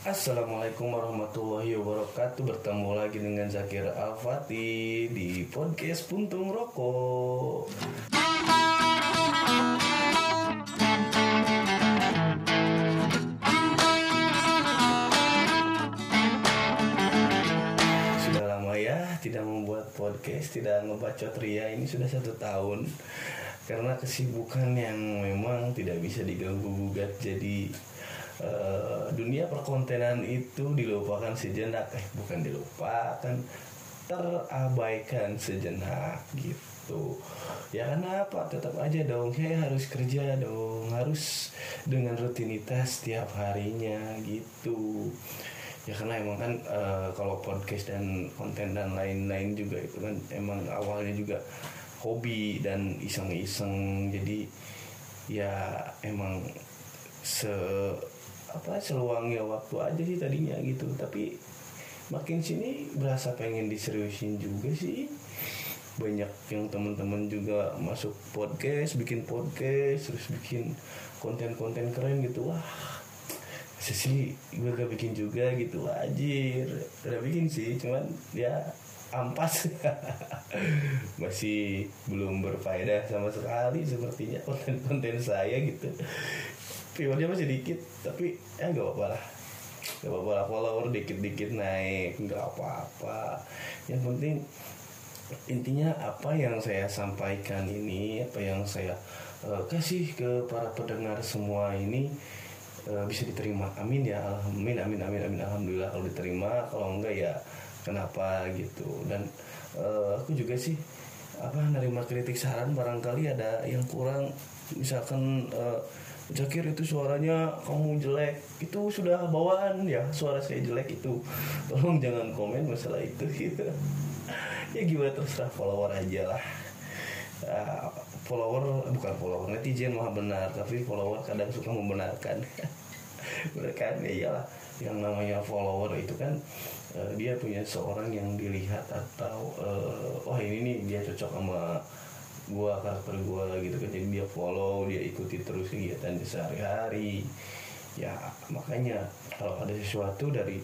Assalamualaikum warahmatullahi wabarakatuh. Bertemu lagi dengan Zakir Al-Fatih Di podcast Puntung Rokok. Sudah lama ya tidak membuat podcast Tidak ngebacot ria. Ini sudah satu tahun. Karena kesibukan yang memang tidak bisa diganggu gugat Jadi eh, dunia perkontenan itu dilupakan sejenak. Eh bukan dilupakan Terabaikan sejenak gitu. Ya karena apa? Tetap aja dong Saya harus kerja dong Harus dengan rutinitas setiap harinya gitu. Ya karena emang kan eh, kalau podcast dan konten dan lain-lain juga itu kan emang awalnya juga hobi dan iseng-iseng. Jadi ya emang se apa seluangnya waktu aja sih tadinya gitu. Tapi makin sini berasa pengen diseriusin juga sih. Banyak yang teman-teman juga masuk podcast bikin podcast terus bikin konten-konten keren gitu. Wah sih gue gak bikin juga gitu. Wajir udah bikin sih cuman ya ampas. Masih belum berfaedah sama sekali sepertinya konten-konten saya gitu viewernya masih dikit tapi ya gak apa-apa lah. Gak apa-apa lah follower dikit-dikit naik gak apa-apa. Yang penting intinya apa yang saya sampaikan ini apa yang saya eh, kasih ke para pendengar semua ini eh, bisa diterima. Amin ya amin amin amin amin. Alhamdulillah kalau diterima kalau enggak ya kenapa gitu. Dan eh, aku juga sih apa nerima kritik saran barangkali ada yang kurang misalkan eh, Zakir itu suaranya kamu jelek. Itu sudah bawaan ya suara saya jelek itu. Tolong jangan komen masalah itu. Gitu ya gimana terserah follower aja lah. Ah, follower bukan follower netizen maha benar tapi follower kadang suka membenarkan. Bener kan? Ya iyalah yang namanya follower itu kan eh, dia punya seorang yang dilihat atau eh, wah ini nih dia cocok sama gua karakter gua gitu kan. Jadi dia follow dia ikuti terus kegiatan di sehari-hari. Ya makanya kalau ada sesuatu dari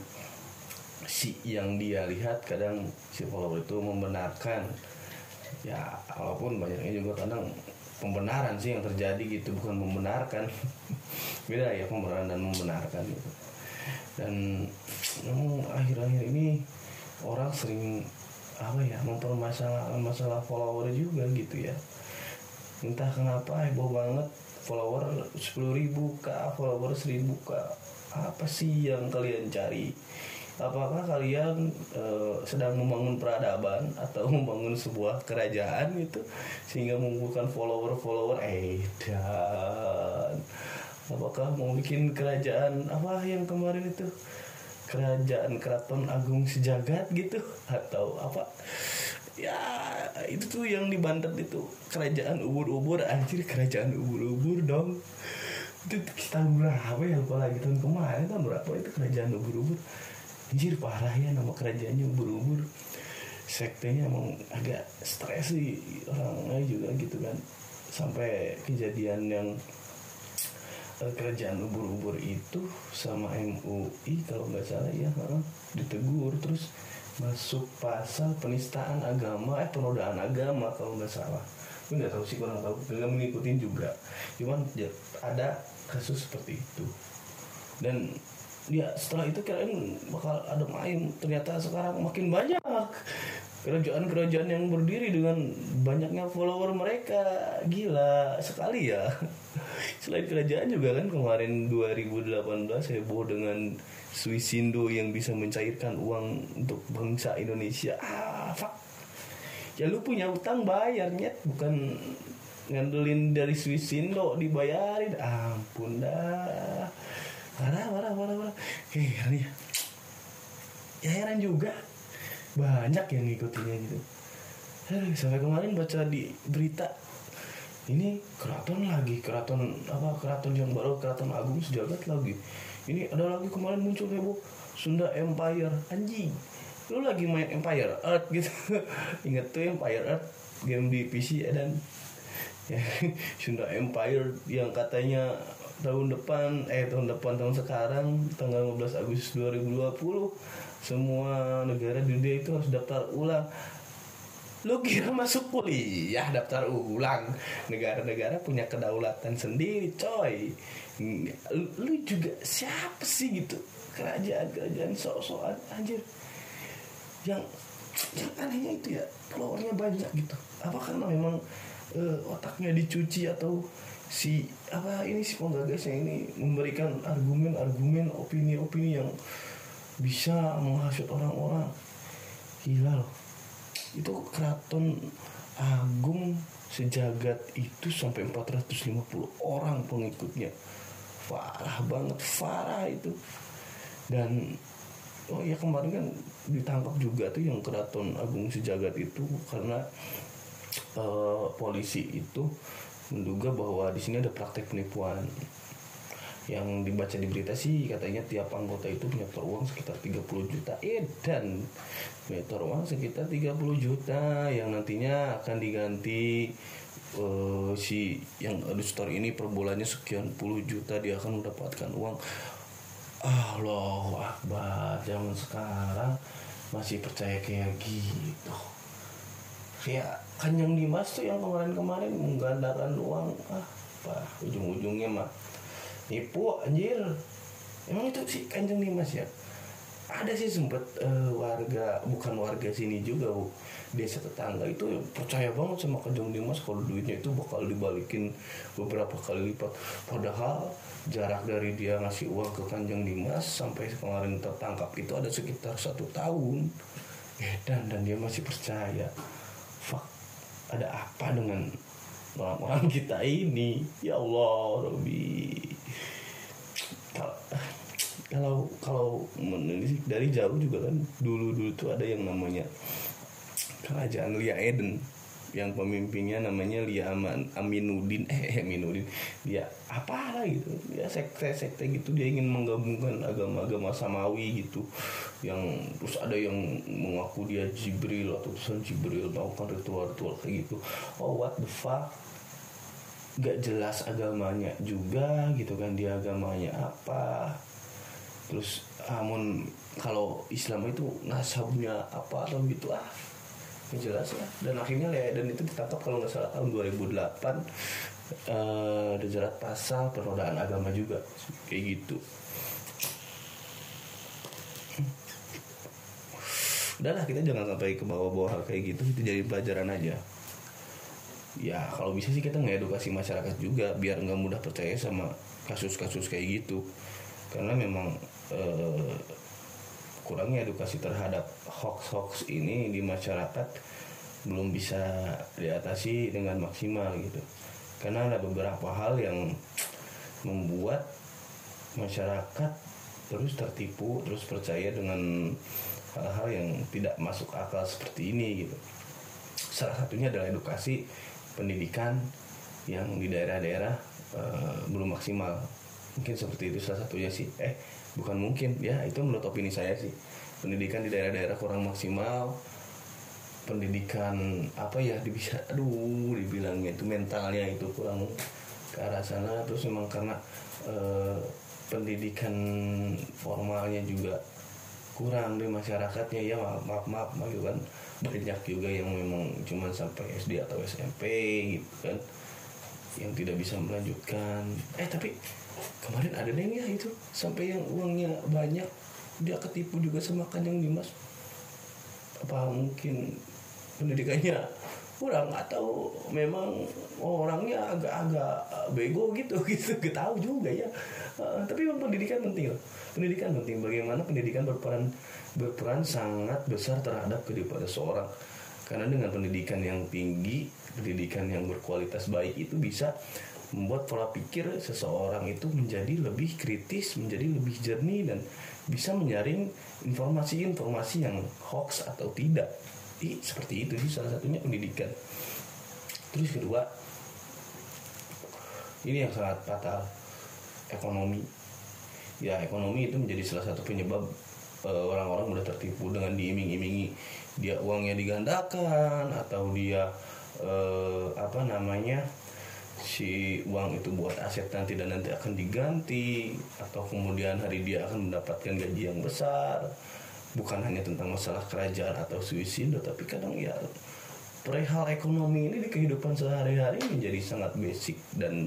si yang dia lihat kadang si follower itu membenarkan. Ya walaupun banyaknya juga kadang pembenaran sih yang terjadi gitu. Bukan membenarkan. Beda ya pembenaran dan membenarkan gitu. Dan memang akhir-akhir ini orang sering apa ya mempermasalahkan masalah follower juga gitu ya. Entah kenapa heboh banget follower 10.000 ribu kah follower 1000 kah. Apa sih yang kalian cari? Apakah kalian eh, sedang membangun peradaban atau membangun sebuah kerajaan gitu sehingga mengumpulkan follower-follower? Eh dan apakah mau bikin kerajaan apa yang kemarin itu kerajaan keraton agung sejagat gitu atau apa? Ya itu tuh yang dibantet itu kerajaan ubur-ubur. Anjir kerajaan ubur-ubur dong. Itu tahun berapa ya lupa lagi. Tahun kemarin tahun berapa itu kerajaan ubur-ubur. Anjir parah ya nama kerajaannya ubur-ubur. Sektenya emang agak stres sih orangnya juga gitu kan. Sampai kejadian yang kerajaan ubur-ubur itu sama MUI kalau nggak salah ya ditegur. Terus masuk pasal penistaan agama eh penodaan agama kalau nggak salah. Gue nggak tahu sih kurang tahu. Nggak mengikutin juga. Cuman ya, ada kasus seperti itu. Dan ya setelah itu kirain bakal ada main. Ternyata sekarang makin banyak kerajaan-kerajaan yang berdiri dengan banyaknya follower mereka. Gila sekali ya. Selain kerajaan juga kan kemarin 2018 heboh dengan Swisindo yang bisa mencairkan uang untuk bangsa Indonesia. Ah fuck. Ya lu punya utang bayar nyet. Bukan ngandelin dari Swisindo dibayarin. Ampun dah. Marah marah marah marah heran ya. Ya heran juga banyak yang ngikutinnya gitu. Aduh, sampai kemarin baca di berita ini keraton lagi keraton apa keraton yang baru keraton agung sejagat lagi. Ini ada lagi kemarin muncul heboh Sunda Empire. Anjing lu lagi main Empire Earth gitu. Inget tuh Empire Earth game di PC ya dan ya, Sunda Empire yang katanya tahun depan eh tahun depan tahun sekarang tanggal 15 Agustus 2020 semua negara di dunia itu harus daftar ulang. Lu kira masuk kuliah daftar ulang. Negara-negara punya kedaulatan sendiri coy. Lu juga siapa sih gitu? Kerajaan-kerajaan sok-sokan anjir. Yang yang anehnya itu ya followernya banyak gitu. Apa karena memang uh, otaknya dicuci atau si apa ini si penggagasnya ini memberikan argumen-argumen opini-opini yang bisa menghasut orang-orang. Gila loh. Itu keraton agung sejagat itu sampai 450 orang pengikutnya. Parah banget parah itu. Dan oh ya kemarin kan ditangkap juga tuh yang keraton agung sejagat itu karena uh, polisi itu menduga bahwa di sini ada praktek penipuan yang dibaca di berita sih katanya tiap anggota itu menyetor uang sekitar 30 juta. Eh dan menyetor uang sekitar 30 juta yang nantinya akan diganti uh, si yang store ini per bulannya sekian puluh juta dia akan mendapatkan uang. Allah Akbar zaman sekarang masih percaya kayak gitu. Kayak Kanjeng Dimas tuh yang kemarin-kemarin menggandakan uang. Ah apa ujung-ujungnya mah nipu anjir. Emang itu sih kanjeng Dimas ya? Ada sih sempet uh, warga bukan warga sini juga bu. Desa tetangga itu percaya banget sama kanjeng Dimas kalau duitnya itu bakal dibalikin beberapa kali lipat. Padahal jarak dari dia ngasih uang ke kanjeng Dimas sampai kemarin tertangkap itu ada sekitar satu tahun. Dan dan dia masih percaya. Fuck ada apa dengan orang-orang kita ini? Ya Allah Robi kalau kalau menelisik dari jauh juga kan. Dulu dulu tuh ada yang namanya kerajaan Lia Eden. Yang pemimpinnya namanya Lia Aman, Aminuddin. Eh Aminuddin. Dia apa lah gitu ya sekte sekte gitu. Dia ingin menggabungkan agama-agama samawi gitu. Yang terus ada yang mengaku dia Jibril atau tulisan Jibril melakukan ritual-ritual kayak gitu. Oh what the fuck? Gak jelas agamanya juga gitu kan. Dia agamanya apa terus amun kalau Islam itu nasabnya apa atau gitu ah yang jelas ya dan akhirnya ya dan itu ditangkap kalau nggak salah tahun 2008 eh dijerat pasal penodaan agama juga kayak gitu. Udahlah kita jangan sampai ke bawah-bawah kayak gitu itu jadi pelajaran aja. Ya kalau bisa sih kita ngedukasi masyarakat juga biar nggak mudah percaya sama kasus-kasus kayak gitu karena memang eh, kurangnya edukasi terhadap hoax-hoax ini di masyarakat belum bisa diatasi dengan maksimal gitu. Karena ada beberapa hal yang membuat masyarakat terus tertipu terus percaya dengan hal-hal yang tidak masuk akal seperti ini gitu. Salah satunya adalah edukasi pendidikan yang di daerah-daerah uh, belum maksimal mungkin seperti itu salah satunya sih. Eh bukan mungkin. Ya itu menurut opini saya sih. Pendidikan di daerah-daerah kurang maksimal pendidikan apa ya bisa aduh dibilangnya itu mentalnya itu kurang ke arah sana. Terus memang karena uh, pendidikan formalnya juga kurang di masyarakatnya ya maaf maaf maaf, maaf gitu kan. Banyak juga yang memang cuma sampai SD atau SMP gitu kan yang tidak bisa melanjutkan. Eh tapi kemarin ada neng ya itu. Sampai yang uangnya banyak dia ketipu juga sama kanjeng Dimas. Apa mungkin pendidikannya kurang atau memang orangnya agak-agak bego gitu gitu. Tahu juga ya. Uh, tapi memang pendidikan penting loh pendidikan penting. Bagaimana pendidikan berperan berperan sangat besar terhadap kehidupan seorang karena dengan pendidikan yang tinggi pendidikan yang berkualitas baik itu bisa membuat pola pikir seseorang itu menjadi lebih kritis menjadi lebih jernih dan bisa menyaring informasi-informasi yang hoax atau tidak. I, seperti itu sih salah satunya pendidikan. Terus kedua ini yang sangat fatal ekonomi. Ya ekonomi itu menjadi salah satu penyebab uh, orang-orang mudah tertipu dengan diiming-imingi. Dia uangnya digandakan atau dia uh, apa namanya si uang itu buat aset nanti dan nanti akan diganti atau kemudian hari dia akan mendapatkan gaji yang besar. Bukan hanya tentang masalah kerajaan atau suicide tapi kadang ya perihal ekonomi ini di kehidupan sehari-hari menjadi sangat basic dan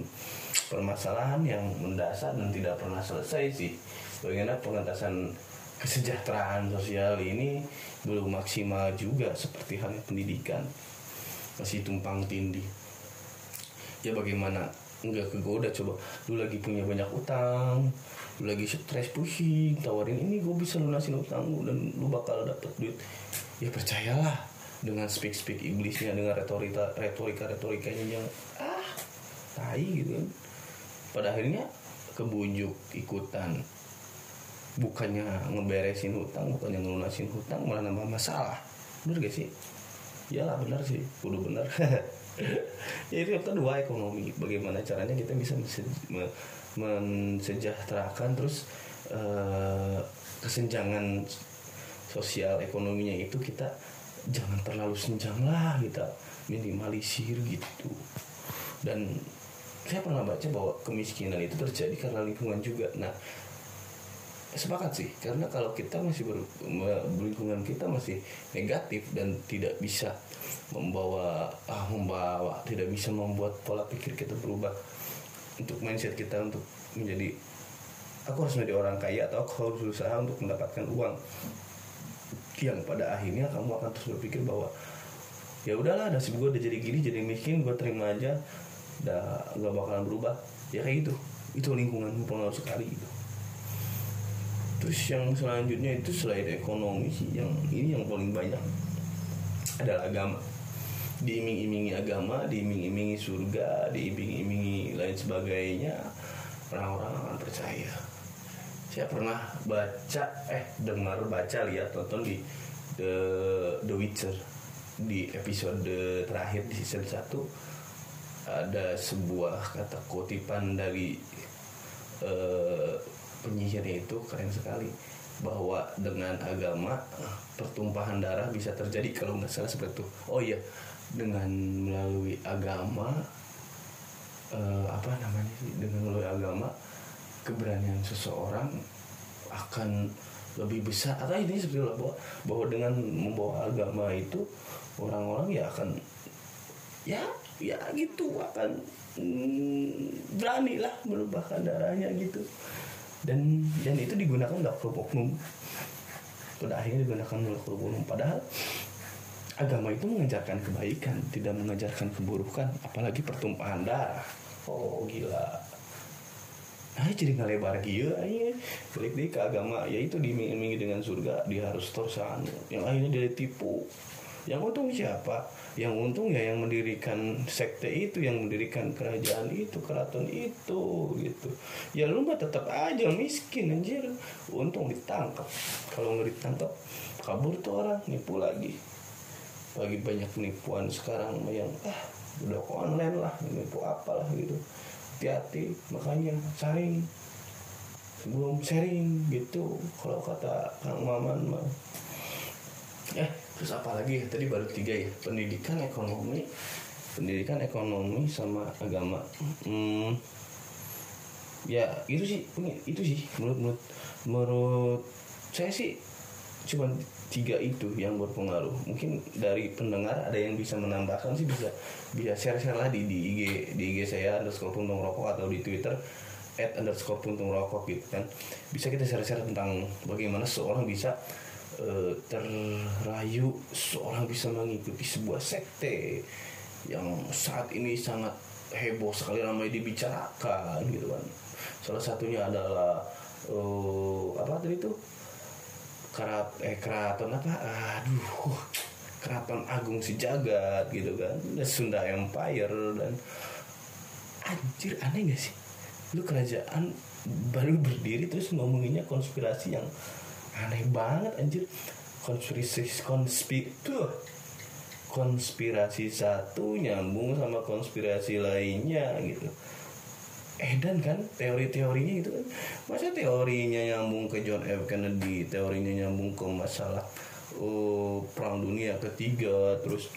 permasalahan yang mendasar dan tidak pernah selesai sih. Bagaimana pengentasan kesejahteraan sosial ini belum maksimal juga seperti halnya pendidikan. Masih tumpang tindih. Ya bagaimana? Enggak kegoda coba. Lu lagi punya banyak utang lu lagi stres pusing tawarin ini gue bisa lunasin utang lu dan lu bakal dapet duit. Ya percayalah dengan speak speak iblisnya dengan retorika retorika retorikanya yang ah tai gitu kan. Pada akhirnya kebujuk ikutan bukannya ngeberesin hutang bukannya ngelunasin hutang malah nambah masalah. Bener gak sih? Iyalah benar sih. Kudu benar ya itu yang kedua ekonomi. Bagaimana caranya kita bisa mensejahterakan terus uh, kesenjangan sosial ekonominya itu kita jangan terlalu senjang lah kita minimalisir gitu. Dan saya pernah baca bahwa kemiskinan itu terjadi karena lingkungan juga. Nah sepakat sih karena kalau kita masih ber, lingkungan kita masih negatif dan tidak bisa membawa ah membawa tidak bisa membuat pola pikir kita berubah untuk mindset kita untuk menjadi aku harus menjadi orang kaya atau aku harus berusaha untuk mendapatkan uang. Yang pada akhirnya kamu akan terus berpikir bahwa ya udahlah nasib gue udah jadi gini jadi miskin gue terima aja udah gak bakalan berubah. Ya kayak gitu. Itu lingkungan pengaruh sekali gitu terus yang selanjutnya itu selain ekonomi sih yang ini yang paling banyak adalah agama. Diiming-imingi agama diiming-imingi surga diiming-imingi lain sebagainya orang-orang akan percaya. Saya pernah baca eh dengar baca lihat tonton di The The Witcher. Di episode terakhir di season 1 ada sebuah kata kutipan dari uh, penyihirnya itu keren sekali. Bahwa dengan agama pertumpahan darah bisa terjadi kalau nggak salah seperti itu. Oh iya dengan melalui agama uh, apa namanya sih? Dengan melalui agama keberanian seseorang akan lebih besar. Atau ini sebetulnya bahwa bahwa dengan membawa agama itu orang-orang ya akan ya ya gitu akan mm, berani lah menumpahkan darahnya gitu dan dan itu digunakan untuk oknum pada akhirnya digunakan untuk oknum padahal agama itu mengajarkan kebaikan tidak mengajarkan keburukan apalagi pertumpahan darah. Oh gila. Nah jadi ngalebar gitu aja balik deh ke agama ya itu diiming dengan surga dia harus tersan. Yang akhirnya dia tipu yang untung siapa? Yang untung ya yang mendirikan sekte itu yang mendirikan kerajaan itu keraton itu gitu. Ya lu mah tetap aja miskin anjir. Untung ditangkap kalau nggak ditangkap kabur tuh orang nipu lagi. Lagi banyak penipuan sekarang yang ah udah online lah nipu apalah gitu. Hati-hati makanya sharing sebelum sharing gitu. Kalau kata Kang Maman mah eh terus apa lagi? Ya tadi baru tiga ya? Pendidikan ekonomi. Pendidikan ekonomi sama agama. Hmm, ya itu sih itu sih menurut menurut menurut saya sih cuma tiga itu yang berpengaruh. Mungkin dari pendengar ada yang bisa menambahkan sih bisa bisa share share lah di, di IG di IG saya underscore puntung rokok atau di Twitter at underscore puntung rokok gitu kan. Bisa kita share share tentang bagaimana seorang bisa uh, terrayu seorang bisa mengikuti sebuah sekte yang saat ini sangat heboh sekali ramai dibicarakan gitu kan. Salah satunya adalah uh, apa tadi itu? Kerat eh keraton apa? Aduh keraton agung sejagat gitu kan. Dan Sunda Empire dan anjir aneh gak sih? Lu kerajaan baru berdiri terus ngomonginnya konspirasi yang aneh banget anjir. Konspirasi konspirasi tuh. Konspirasi satu nyambung sama konspirasi lainnya gitu. Edan kan teori-teorinya itu kan. Masa teorinya nyambung ke John F. Kennedy teorinya nyambung ke masalah uh, perang dunia ketiga terus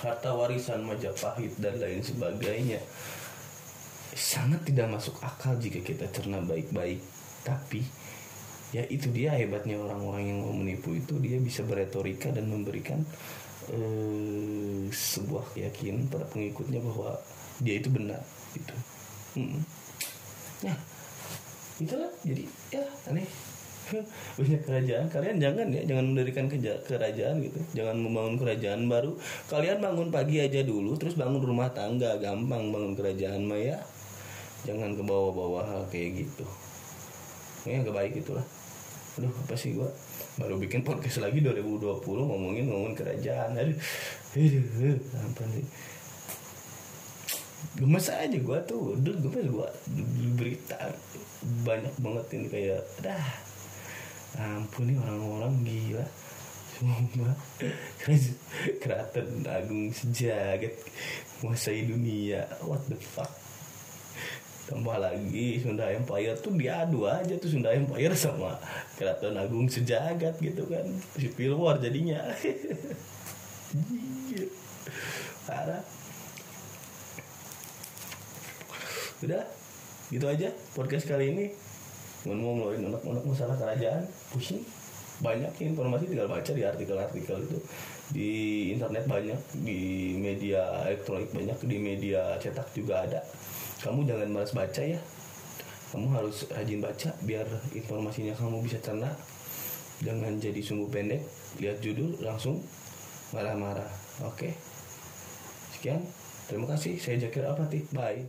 harta warisan Majapahit dan lain sebagainya. Sangat tidak masuk akal jika kita cerna baik-baik. Tapi ya itu dia hebatnya orang-orang yang mau menipu itu. Dia bisa beretorika dan memberikan eh, sebuah keyakinan pada pengikutnya bahwa dia itu benar gitu. Hmm. ya itulah. Jadi ya aneh. Banyak kerajaan. Kalian jangan ya jangan mendirikan kerajaan gitu. Jangan membangun kerajaan baru. Kalian bangun pagi aja dulu terus bangun rumah tangga. Gampang bangun kerajaan mah ya. Jangan ke bawah-bawah kayak gitu. Ya gak baik itulah aduh apa sih gua? Baru bikin podcast lagi 2020 ngomongin ngomongin kerajaan. Aduh aduh apa nih? Gemes aja gua tuh. Udah gemes gua. Di berita banyak banget ini kayak dah ampun nih orang-orang gila. Semua keraton agung sejagat menguasai dunia. What the fuck tambah lagi Sunda Empire tuh diadu aja tuh Sunda Empire sama keraton agung sejagat gitu kan. Civil war jadinya. Parah. Udah gitu aja podcast kali ini. Mau ngeluarin anak-anak masalah kerajaan pusing. Banyak ya informasi tinggal baca di artikel-artikel itu. Di internet banyak di media elektronik banyak di media cetak juga ada kamu jangan malas baca ya. Kamu harus rajin baca biar informasinya kamu bisa cerna. Jangan jadi sungguh pendek. Lihat judul langsung. Marah-marah oke. Sekian. Terima kasih. Saya Jakir Apati bye